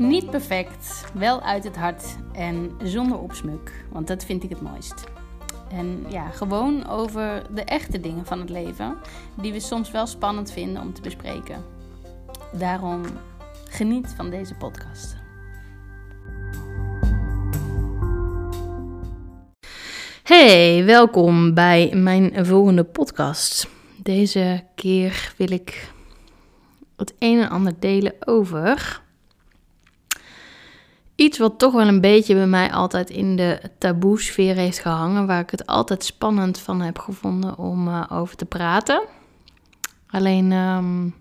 Niet perfect, wel uit het hart en zonder opsmuk, want dat vind ik het mooist. En ja, gewoon over de echte dingen van het leven, die we soms wel spannend vinden om te bespreken. Daarom geniet van deze podcast. Hey, welkom bij mijn volgende podcast. Deze keer wil ik het een en ander delen over iets wat toch wel een beetje bij mij altijd in de taboe-sfeer heeft gehangen, waar ik het altijd spannend van heb gevonden om uh, over te praten. Alleen, um,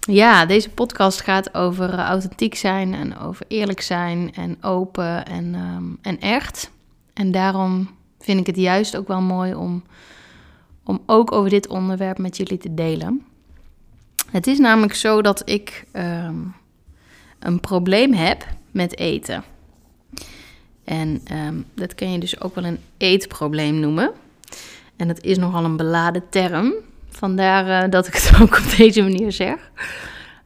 ja, deze podcast gaat over uh, authentiek zijn en over eerlijk zijn en open en, um, en echt. En daarom vind ik het juist ook wel mooi om, om ook over dit onderwerp met jullie te delen. Het is namelijk zo dat ik um, een probleem heb met eten. En um, dat kun je dus ook wel een eetprobleem noemen. En dat is nogal een beladen term. Vandaar uh, dat ik het ook op deze manier zeg.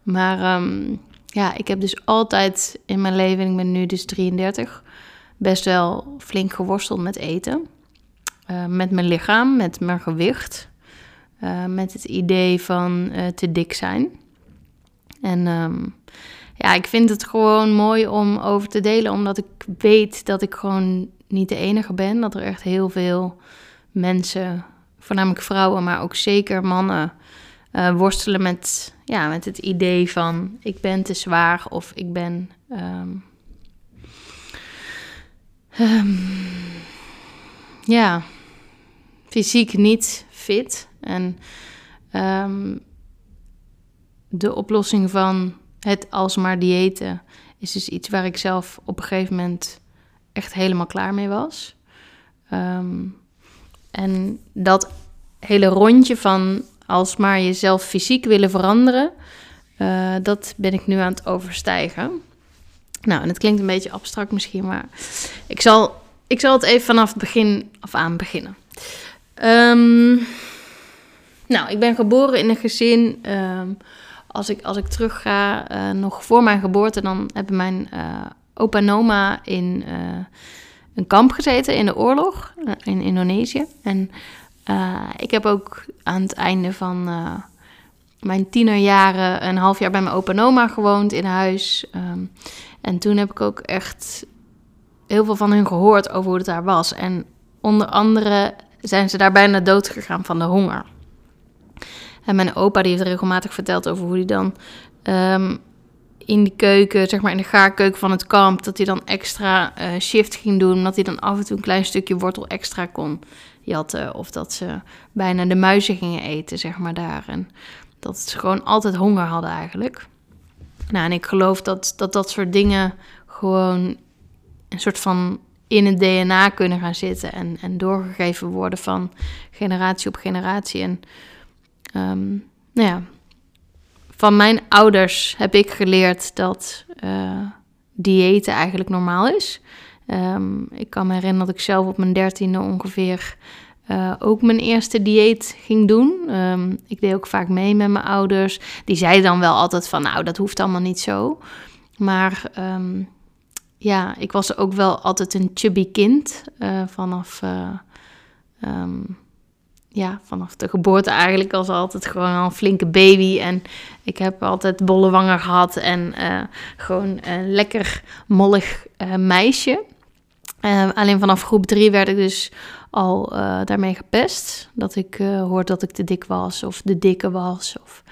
Maar um, ja, ik heb dus altijd in mijn leven, ik ben nu dus 33, best wel flink geworsteld met eten. Uh, met mijn lichaam, met mijn gewicht. Uh, met het idee van te dik zijn. En um, ja, ik vind het gewoon mooi om over te delen, omdat ik weet dat ik gewoon niet de enige ben. Dat er echt heel veel mensen, voornamelijk vrouwen, maar ook zeker mannen, uh, worstelen met, ja, met het idee van ik ben te zwaar of ik ben. Um, um, ja, fysiek niet fit. En um, de oplossing van het alsmaar diëten is dus iets waar ik zelf op een gegeven moment echt helemaal klaar mee was. Um, en dat hele rondje van alsmaar jezelf fysiek willen veranderen, uh, dat ben ik nu aan het overstijgen. Nou, en het klinkt een beetje abstract misschien, maar ik zal, ik zal het even vanaf het begin af aan beginnen. Um, nou, ik ben geboren in een gezin um, als ik, als ik terug ga, uh, nog voor mijn geboorte, dan hebben mijn uh, opa en oma in uh, een kamp gezeten in de oorlog in Indonesië. En ik heb ook aan het einde van mijn tienerjaren een half jaar bij mijn opa en oma gewoond in huis. Um, en toen heb ik ook echt heel veel van hun gehoord over hoe het daar was. En onder andere zijn ze daar bijna dood gegaan van de honger. En mijn opa die heeft regelmatig verteld over hoe hij dan um, in de keuken, zeg maar in de gaarkeuken van het kamp, dat hij dan extra uh, shift ging doen. Omdat hij dan af en toe een klein stukje wortel extra kon jatten. Of dat ze bijna de muizen gingen eten, zeg maar daar. En dat ze gewoon altijd honger hadden eigenlijk. Nou, en ik geloof dat dat, dat soort dingen gewoon een soort van in het DNA kunnen gaan zitten en, en doorgegeven worden van generatie op generatie. En Um, nou ja, van mijn ouders heb ik geleerd dat uh, diëten eigenlijk normaal is. Um, ik kan me herinneren dat ik zelf op mijn dertiende ongeveer uh, ook mijn eerste dieet ging doen. Um, ik deed ook vaak mee met mijn ouders. Die zeiden dan wel altijd van, nou, dat hoeft allemaal niet zo. Maar ja, ik was ook wel altijd een chubby kind uh, vanaf ja, vanaf de geboorte eigenlijk als altijd gewoon al een flinke baby. En ik heb altijd bolle wangen gehad en uh, gewoon een lekker mollig uh, meisje. Uh, alleen vanaf groep drie werd ik dus al daarmee gepest. Dat ik hoorde dat ik te dik was of de dikke was. Of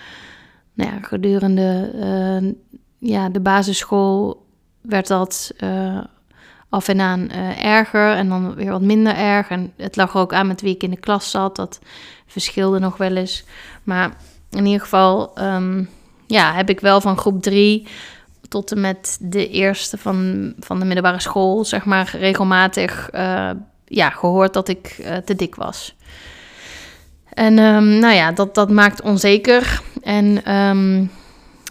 nou ja, gedurende ja, de basisschool werd dat af en aan uh, erger en dan weer wat minder erg. En het lag ook aan met wie ik in de klas zat. Dat verschilde nog wel eens. Maar in ieder geval um, ja, heb ik wel van groep drie tot en met de eerste van, van de middelbare school, zeg maar, regelmatig uh, ja, gehoord dat ik uh, te dik was. En um, nou ja, dat, dat maakt onzeker. En um,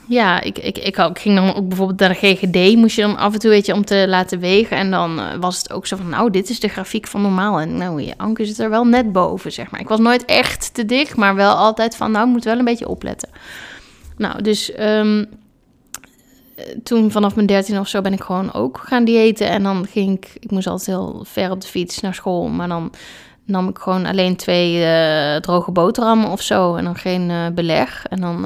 ja, ik, ik, ik, ik, ging dan ook bijvoorbeeld naar de GGD, moest je dan af en toe, weet je, om te laten wegen. En dan uh, was het ook zo van, nou, dit is de grafiek van normaal. En nou, je anker zit er wel net boven, zeg maar. Ik was nooit echt te dik, maar wel altijd van, nou, moet wel een beetje opletten. Nou, dus um, toen vanaf mijn dertien of zo ben ik gewoon ook gaan diëten. En dan ging ik, ik moest altijd heel ver op de fiets naar school. Maar dan nam ik gewoon alleen twee uh, droge boterhammen of zo. En dan geen uh, beleg. En dan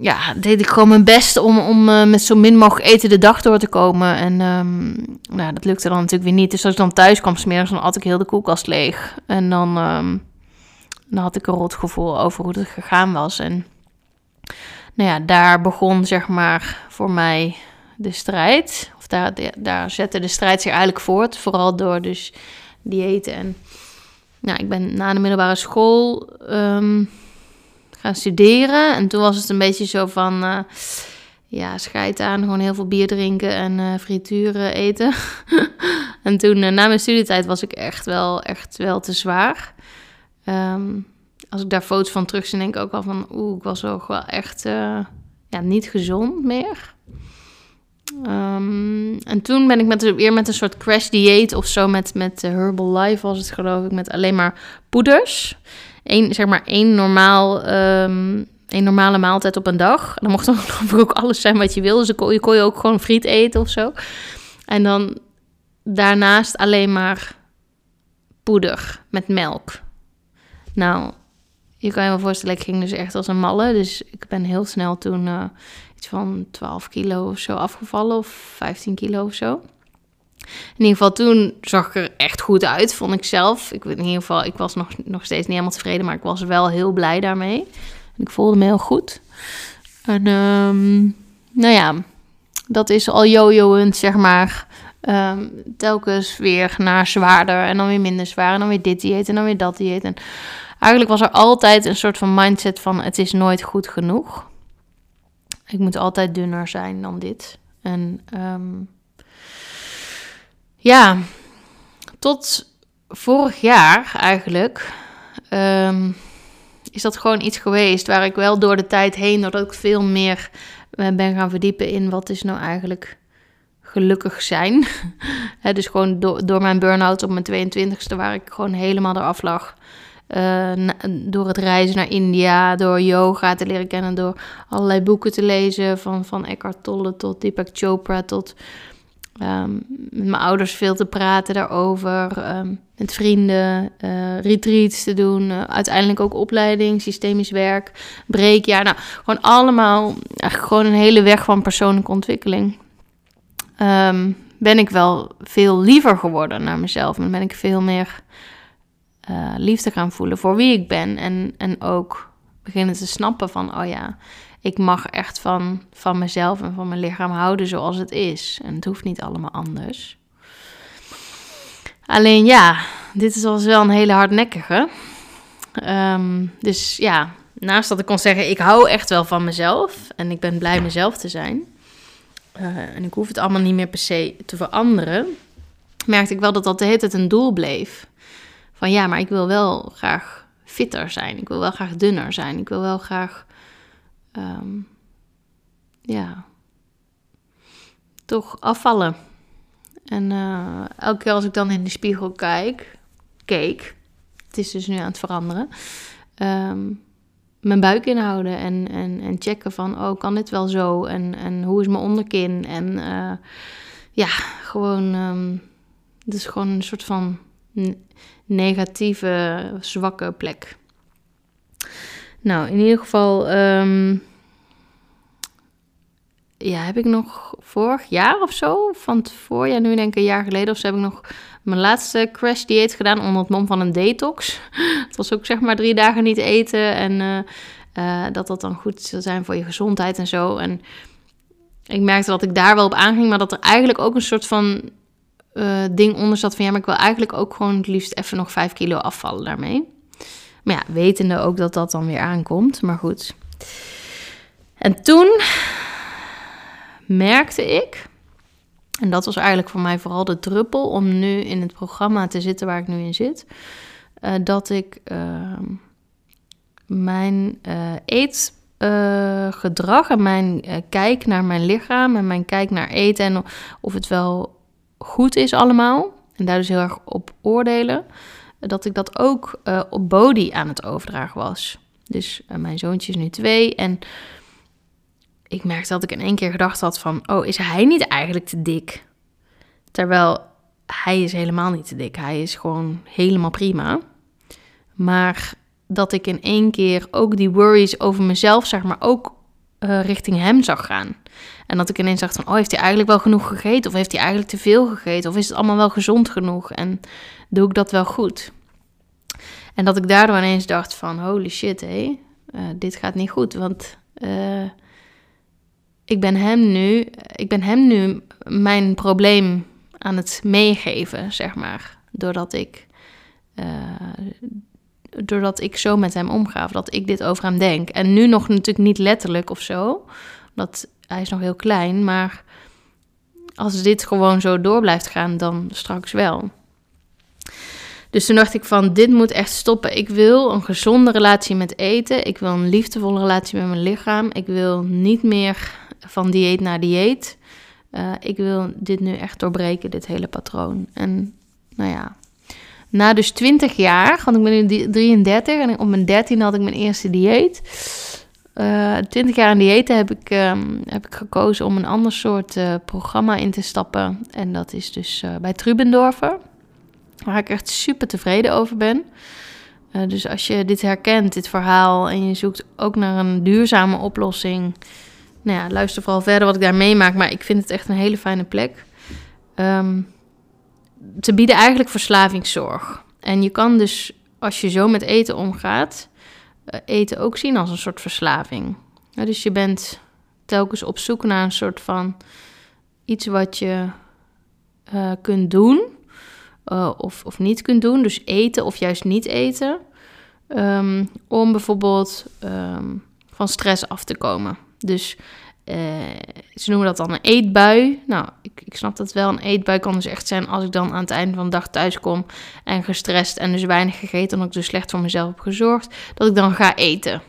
ja, deed ik gewoon mijn best om, om met zo min mogelijk eten de dag door te komen. En um, nou, dat lukte dan natuurlijk weer niet. Dus als ik dan thuis kwam smiddags, dan had ik heel de koelkast leeg. En dan, um, dan had ik een rot gevoel over hoe het gegaan was. En nou ja, daar begon zeg maar voor mij de strijd. Of daar, daar zette de strijd zich eigenlijk voort. Vooral door dus diëten. En nou, ik ben na de middelbare school um, gaan studeren. En toen was het een beetje zo van... Uh, ja, scheid aan, gewoon heel veel bier drinken en uh, frituren eten. en toen, uh, na mijn studietijd, was ik echt wel, echt wel te zwaar. Um, als ik daar foto's van terug zie, denk ik ook al van... Oeh, ik was ook wel echt ja, niet gezond meer. Um, en toen ben ik met, weer met een soort crash dieet of zo... met, met Herbal Life was het geloof ik, met alleen maar poeders. Eén, zeg maar één normaal... Um, een normale maaltijd op een dag. Dan mocht dan ook alles zijn wat je wilde. Dus dan kon je, kon je ook gewoon friet eten of zo. En dan daarnaast alleen maar poeder met melk. Nou, je kan je wel voorstellen, ik ging dus echt als een malle. Dus ik ben heel snel toen uh, iets van 12 kilo of zo afgevallen. Of 15 kilo of zo. In ieder geval toen zag ik er echt goed uit, vond ik zelf. Ik, in ieder geval, ik was nog, nog steeds niet helemaal tevreden, maar ik was wel heel blij daarmee. Ik voelde me heel goed. En um, nou ja, dat is al jojoend, zeg maar. Um, telkens weer naar zwaarder en dan weer minder zwaar. En dan weer dit dieet en dan weer dat dieet. En Eigenlijk was er altijd een soort van mindset van het is nooit goed genoeg. Ik moet altijd dunner zijn dan dit. En um, ja, tot vorig jaar eigenlijk um, is dat gewoon iets geweest waar ik wel door de tijd heen, doordat ik veel meer eh, ben gaan verdiepen in wat is nou eigenlijk gelukkig zijn. dus gewoon door, mijn burn-out op mijn 22e, waar ik gewoon helemaal eraf lag. Uh, door het reizen naar India, door yoga te leren kennen, door allerlei boeken te lezen, van, van Eckhart Tolle tot Deepak Chopra, tot um, met mijn ouders veel te praten daarover, um, met vrienden, uh, retreats te doen, uh, uiteindelijk ook opleiding, systemisch werk, breekjaar. Nou, gewoon allemaal, eigenlijk gewoon een hele weg van persoonlijke ontwikkeling. Um, ben ik wel veel liever geworden naar mezelf en ben ik veel meer uh, liefde gaan voelen voor wie ik ben. En, en ook beginnen te snappen van, oh ja, ik mag echt van, van mezelf en van mijn lichaam houden zoals het is. En het hoeft niet allemaal anders. Alleen ja, dit is wel een hele hardnekkige. Um, dus ja, naast dat ik kon zeggen, ik hou echt wel van mezelf en ik ben blij mezelf te zijn. Uh, en ik hoef het allemaal niet meer per se te veranderen. Merkte ik wel dat dat de hele tijd een doel bleef van ja, maar ik wil wel graag fitter zijn. Ik wil wel graag dunner zijn. Ik wil wel graag, um, ja, toch afvallen. En uh, elke keer als ik dan in de spiegel kijk, keek, het is dus nu aan het veranderen, um, mijn buik inhouden en, en, en checken van, oh, kan dit wel zo? En, en hoe is mijn onderkin? En uh, ja, gewoon, um, het is gewoon een soort van negatieve, zwakke plek. Nou, in ieder geval, um, ja, heb ik nog vorig jaar of zo, van het voorjaar, nu denk ik een jaar geleden of zo, heb ik nog mijn laatste crash dieet gedaan onder het mom van een detox. het was ook zeg maar drie dagen niet eten en uh, uh, dat dat dan goed zou zijn voor je gezondheid en zo. En ik merkte dat ik daar wel op aanging, maar dat er eigenlijk ook een soort van uh, ding onder zat van ja, maar ik wil eigenlijk ook gewoon het liefst even nog 5 kilo afvallen daarmee. Maar ja, wetende ook dat dat dan weer aankomt, maar goed. En toen merkte ik, en dat was eigenlijk voor mij vooral de druppel om nu in het programma te zitten waar ik nu in zit, uh, dat ik uh, mijn uh, eetgedrag en mijn kijk naar mijn lichaam en mijn kijk naar eten en of het wel goed is allemaal, en daar dus heel erg op oordelen, dat ik dat ook uh, op body aan het overdragen was. Dus uh, mijn zoontje is nu twee en ik merkte dat ik in één keer gedacht had van... oh, is hij niet eigenlijk te dik? Terwijl hij is helemaal niet te dik. Hij is gewoon helemaal prima. Maar dat ik in één keer ook die worries over mezelf, zeg maar, ook uh, richting hem zag gaan. En dat ik ineens dacht van, oh, heeft hij eigenlijk wel genoeg gegeten? Of heeft hij eigenlijk te veel gegeten? Of is het allemaal wel gezond genoeg? En doe ik dat wel goed? En dat ik daardoor ineens dacht van, holy shit, hé, uh, dit gaat niet goed. Want uh, ik, ben hem nu, ik ben hem nu mijn probleem aan het meegeven, zeg maar. Doordat ik, uh, doordat ik zo met hem omga, of dat ik dit over hem denk. En nu nog natuurlijk niet letterlijk of zo, omdat hij is nog heel klein, maar als dit gewoon zo door blijft gaan, dan straks wel. Dus toen dacht ik van, dit moet echt stoppen. Ik wil een gezonde relatie met eten. Ik wil een liefdevolle relatie met mijn lichaam. Ik wil niet meer van dieet naar dieet. Uh, ik wil dit nu echt doorbreken, dit hele patroon. En nou ja, na dus 20 jaar, want ik ben nu 33 en op mijn 13 had ik mijn eerste dieet. Uh, eh, 20 jaar aan diëten heb ik, um, heb ik gekozen om een ander soort uh, programma in te stappen. En dat is dus bij Trubendorfer. Waar ik echt super tevreden over ben. Dus als je dit herkent, dit verhaal, en je zoekt ook naar een duurzame oplossing. Nou ja, luister vooral verder wat ik daar meemaak. Maar ik vind het echt een hele fijne plek. Um, ze bieden eigenlijk verslavingszorg. En je kan dus, als je zo met eten omgaat, eten ook zien als een soort verslaving. Dus je bent telkens op zoek naar een soort van iets wat je uh, kunt doen uh, of, of niet kunt doen. Dus eten of juist niet eten. Um, om bijvoorbeeld um, van stress af te komen. Dus uh, ze noemen dat dan een eetbui. Nou, ik, ik snap dat wel. Een eetbui kan dus echt zijn als ik dan aan het einde van de dag thuis kom en gestrest en dus weinig gegeten, omdat ik dus slecht voor mezelf heb gezorgd, dat ik dan ga eten.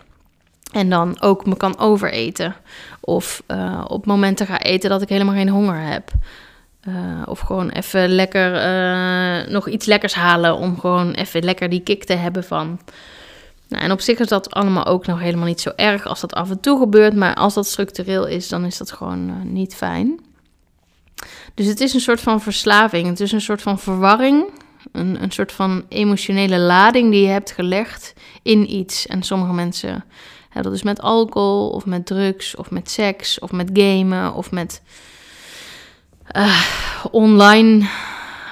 En dan ook me kan overeten. Of uh, op momenten ga eten dat ik helemaal geen honger heb. Uh, of gewoon even lekker nog iets lekkers halen om gewoon even lekker die kick te hebben van. Nou, en op zich is dat allemaal ook nog helemaal niet zo erg als dat af en toe gebeurt. Maar als dat structureel is, dan is dat gewoon uh, niet fijn. Dus het is een soort van verslaving. Het is een soort van verwarring. Een, een soort van emotionele lading die je hebt gelegd in iets. En sommige mensen hebben dat dus met alcohol, of met drugs, of met seks, of met gamen, of met uh, online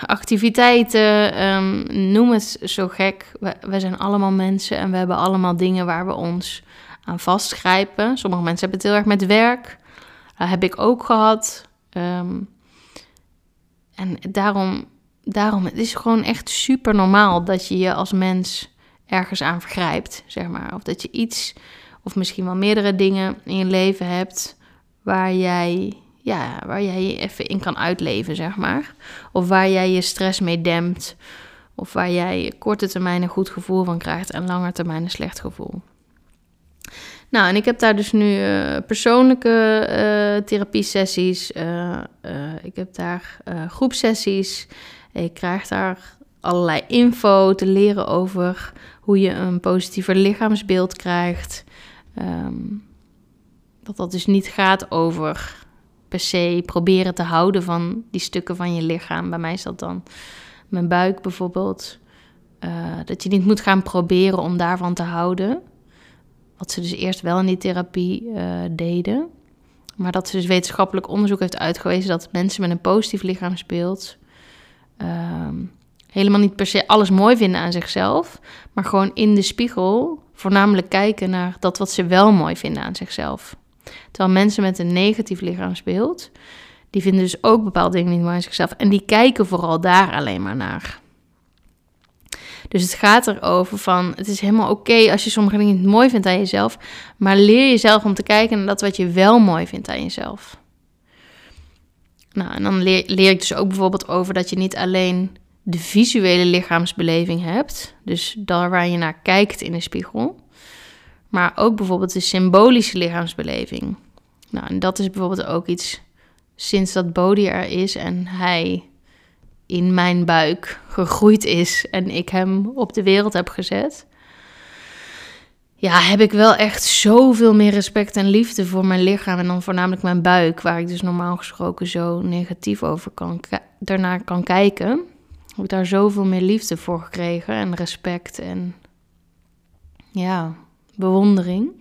activiteiten, um, noem het zo gek. We, zijn allemaal mensen en we hebben allemaal dingen waar we ons aan vastgrijpen. Sommige mensen hebben het heel erg met werk. Dat heb ik ook gehad. Um, en daarom, daarom, het is gewoon echt super normaal dat je je als mens ergens aan vergrijpt, zeg maar. Of dat je iets, of misschien wel meerdere dingen in je leven hebt waar jij ja, waar jij je even in kan uitleven, zeg maar. Of waar jij je stress mee dempt. Of waar jij korte termijn een goed gevoel van krijgt en lange termijn een slecht gevoel. Nou, en ik heb daar dus nu uh, persoonlijke uh, therapiesessies. Uh, ik heb daar groepsessies. Ik krijg daar allerlei info te leren over hoe je een positiever lichaamsbeeld krijgt. Um, dat dat dus niet gaat over per se proberen te houden van die stukken van je lichaam. Bij mij is dat dan mijn buik bijvoorbeeld. Uh, dat je niet moet gaan proberen om daarvan te houden. Wat ze dus eerst wel in die therapie uh, deden. Maar dat ze dus wetenschappelijk onderzoek heeft uitgewezen dat mensen met een positief lichaamsbeeld uh, helemaal niet per se alles mooi vinden aan zichzelf, maar gewoon in de spiegel voornamelijk kijken naar dat wat ze wel mooi vinden aan zichzelf. Terwijl mensen met een negatief lichaamsbeeld, die vinden dus ook bepaalde dingen niet mooi aan zichzelf. En die kijken vooral daar alleen maar naar. Dus het gaat erover van, het is helemaal oké als je sommige dingen niet mooi vindt aan jezelf, maar leer jezelf om te kijken naar dat wat je wel mooi vindt aan jezelf. Nou, en dan leer, leer ik dus ook bijvoorbeeld over dat je niet alleen de visuele lichaamsbeleving hebt, dus daar waar je naar kijkt in de spiegel, maar ook bijvoorbeeld de symbolische lichaamsbeleving. Nou, en dat is bijvoorbeeld ook iets sinds dat Bodhi er is en hij in mijn buik gegroeid is en ik hem op de wereld heb gezet. ja, heb ik wel echt zoveel meer respect en liefde voor mijn lichaam. En dan voornamelijk mijn buik, waar ik dus normaal gesproken zo negatief over kan, daarnaar kan kijken. Heb ik daar zoveel meer liefde voor gekregen en respect en ja, bewondering.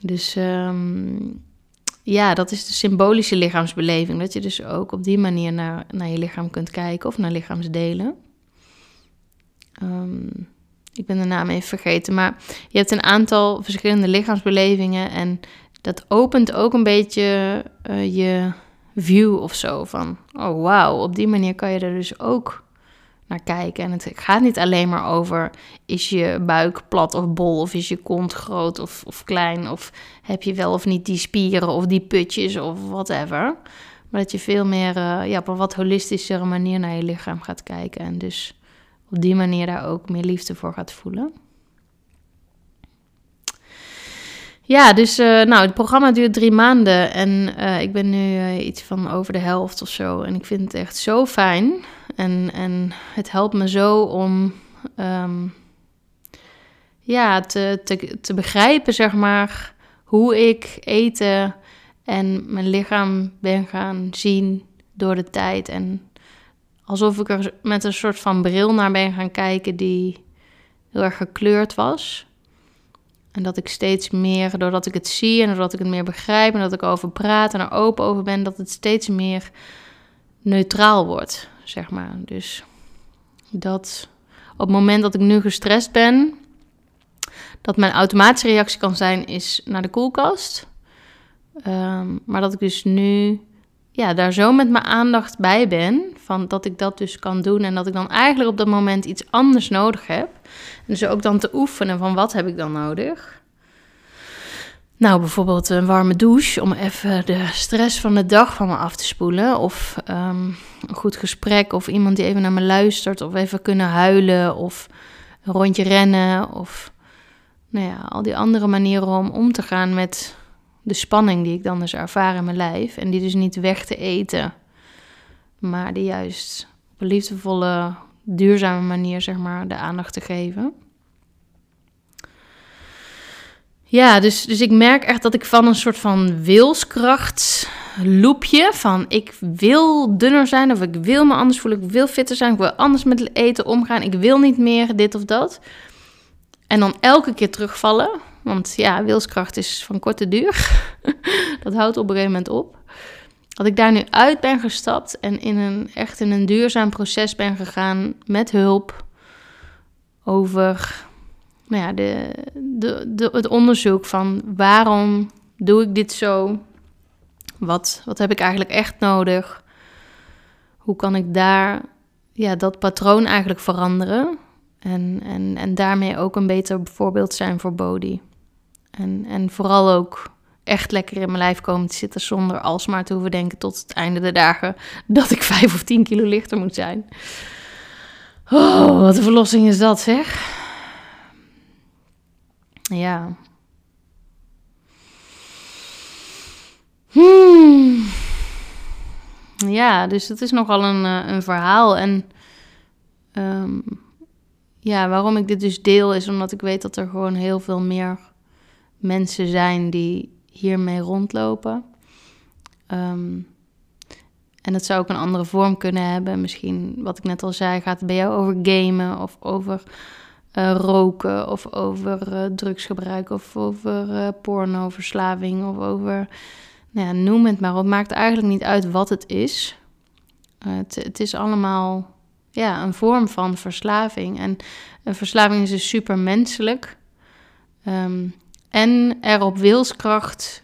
Dus ehm, ja, dat is de symbolische lichaamsbeleving. Dat je dus ook op die manier naar, naar je lichaam kunt kijken of naar lichaamsdelen. Um, ik ben de naam even vergeten. Maar je hebt een aantal verschillende lichaamsbelevingen. En dat opent ook een beetje uh, je view of zo. Van, oh wauw, op die manier kan je er dus ook naar kijken. En het gaat niet alleen maar over, is je buik plat of bol? Of is je kont groot of, of klein? Of heb je wel of niet die spieren of die putjes of whatever. Maar dat je veel meer uh, ja, op een wat holistischere manier naar je lichaam gaat kijken. En dus op die manier daar ook meer liefde voor gaat voelen. Ja, dus uh, nou, het programma duurt drie maanden en uh, ik ben nu iets van over de helft of zo. En ik vind het echt zo fijn. En, en het helpt me zo om um, ja, te, te, te begrijpen, zeg maar, hoe ik eten en mijn lichaam ben gaan zien door de tijd. En alsof ik er met een soort van bril naar ben gaan kijken die heel erg gekleurd was. En dat ik steeds meer, doordat ik het zie en doordat ik het meer begrijp en dat ik over praat en er open over ben, dat het steeds meer neutraal wordt, zeg maar. Dus dat op het moment dat ik nu gestrest ben, dat mijn automatische reactie kan zijn, is naar de koelkast. Ehm, maar dat ik dus nu ja, daar zo met mijn aandacht bij ben, van dat ik dat dus kan doen en dat ik dan eigenlijk op dat moment iets anders nodig heb. En dus ook dan te oefenen van wat heb ik dan nodig. Nou, bijvoorbeeld een warme douche om even de stress van de dag van me af te spoelen. Of ehm, een goed gesprek, of iemand die even naar me luistert, of even kunnen huilen, of een rondje rennen, of nou ja, al die andere manieren om om te gaan met de spanning die ik dan dus ervaar in mijn lijf. En die dus niet weg te eten, maar die juist op een liefdevolle, duurzame manier, zeg maar, de aandacht te geven. Ja, dus, dus ik merk echt dat ik van een soort van wilskracht loopje van ik wil dunner zijn of ik wil me anders voelen, ik wil fitter zijn, ik wil anders met eten omgaan, ik wil niet meer dit of dat. En dan elke keer terugvallen want ja, wilskracht is van korte duur. dat houdt op een gegeven moment op. Dat ik daar nu uit ben gestapt en in een, echt in een duurzaam proces ben gegaan met hulp over nou ja, de, de, de, het onderzoek van waarom doe ik dit zo? Wat, wat heb ik eigenlijk echt nodig? Hoe kan ik daar ja, dat patroon eigenlijk veranderen? En, en, en daarmee ook een beter voorbeeld zijn voor Bodhi. En, en vooral ook echt lekker in mijn lijf komen te zitten zonder alsmaar te hoeven denken tot het einde der dagen dat ik vijf of tien kilo lichter moet zijn. Oh, wat een verlossing is dat, zeg. Ja. Hmm. Ja, dus het is nogal een, eh, een verhaal. En um, ja, waarom ik dit dus deel is omdat ik weet dat er gewoon heel veel meer mensen zijn die hiermee rondlopen. Ehm, en het zou ook een andere vorm kunnen hebben. Misschien, wat ik net al zei, gaat het bij jou over gamen of over uh, roken of over uh, drugsgebruik of over uh, pornoverslaving of over, nou ja, noem het maar. Het maakt eigenlijk niet uit wat het is. Het, het, is allemaal ja, een vorm van verslaving. En een verslaving is dus super menselijk. Um, en er op wilskracht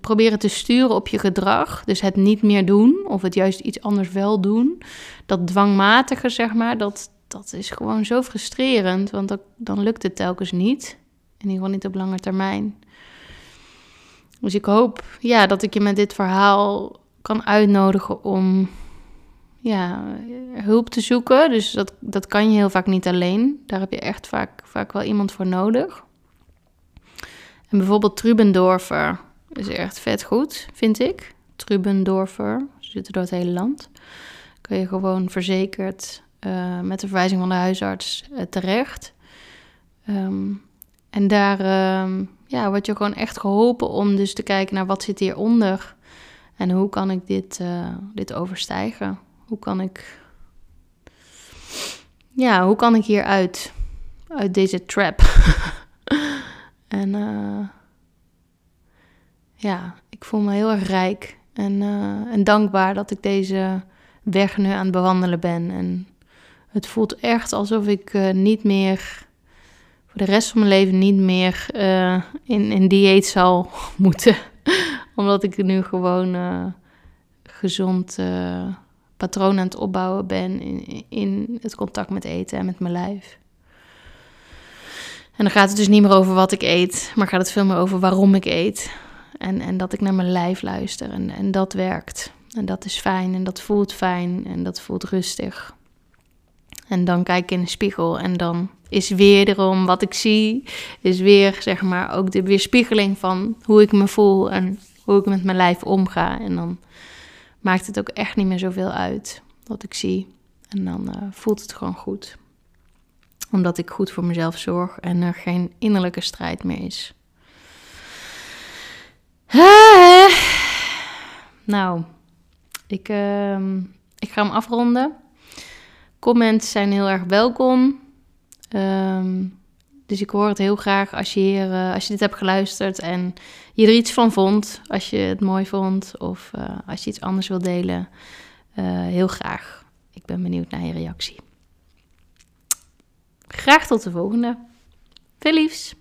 proberen te sturen op je gedrag. Dus het niet meer doen of het juist iets anders wel doen. Dat dwangmatige, zeg maar, dat, dat is gewoon zo frustrerend. Want dan lukt het telkens niet. In ieder geval niet op lange termijn. Dus ik hoop ja, dat ik je met dit verhaal kan uitnodigen om ja, hulp te zoeken. Dus dat, dat kan je heel vaak niet alleen. Daar heb je echt vaak, vaak wel iemand voor nodig. En bijvoorbeeld Trubendorfer is echt vet goed, vind ik. Trubendorfer, ze zitten door het hele land. Kun je gewoon verzekerd uh, met de verwijzing van de huisarts uh, terecht. Ehm, en daar ehm, ja, word je gewoon echt geholpen om dus te kijken naar wat zit hieronder. En hoe kan ik dit, uh, dit overstijgen? Hoe kan ik... Ja, hoe kan ik hieruit? Uit deze trap. en ja, ik voel me heel erg rijk en, en dankbaar dat ik deze weg nu aan het bewandelen ben. En het voelt echt alsof ik uh, niet meer, voor de rest van mijn leven, niet meer uh, in, in dieet zal moeten. Omdat ik nu gewoon uh, gezond patroon aan het opbouwen ben in, in het contact met eten en met mijn lijf. En dan gaat het dus niet meer over wat ik eet, maar gaat het veel meer over waarom ik eet. En, en dat ik naar mijn lijf luister en, en dat werkt. En dat is fijn en dat voelt fijn en dat voelt rustig. En dan kijk ik in de spiegel en dan is wederom wat ik zie, is weer zeg maar ook de weerspiegeling van hoe ik me voel en hoe ik met mijn lijf omga. En dan maakt het ook echt niet meer zoveel uit wat ik zie. En dan uh, voelt het gewoon goed. Omdat ik goed voor mezelf zorg en er geen innerlijke strijd meer is. Nou, ik, uh, ik ga hem afronden. Comments zijn heel erg welkom. Um, dus ik hoor het heel graag als je, hier, uh, als je dit hebt geluisterd en je er iets van vond. Als je het mooi vond of uh, als je iets anders wil delen. Uh, heel graag. Ik ben benieuwd naar je reactie. Graag tot de volgende. Veel.